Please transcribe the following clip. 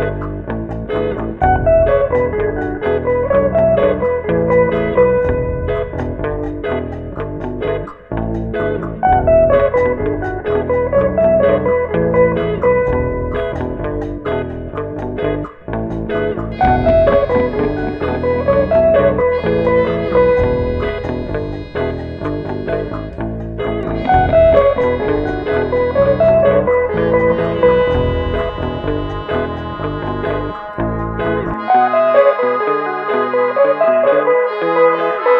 you. Thank you.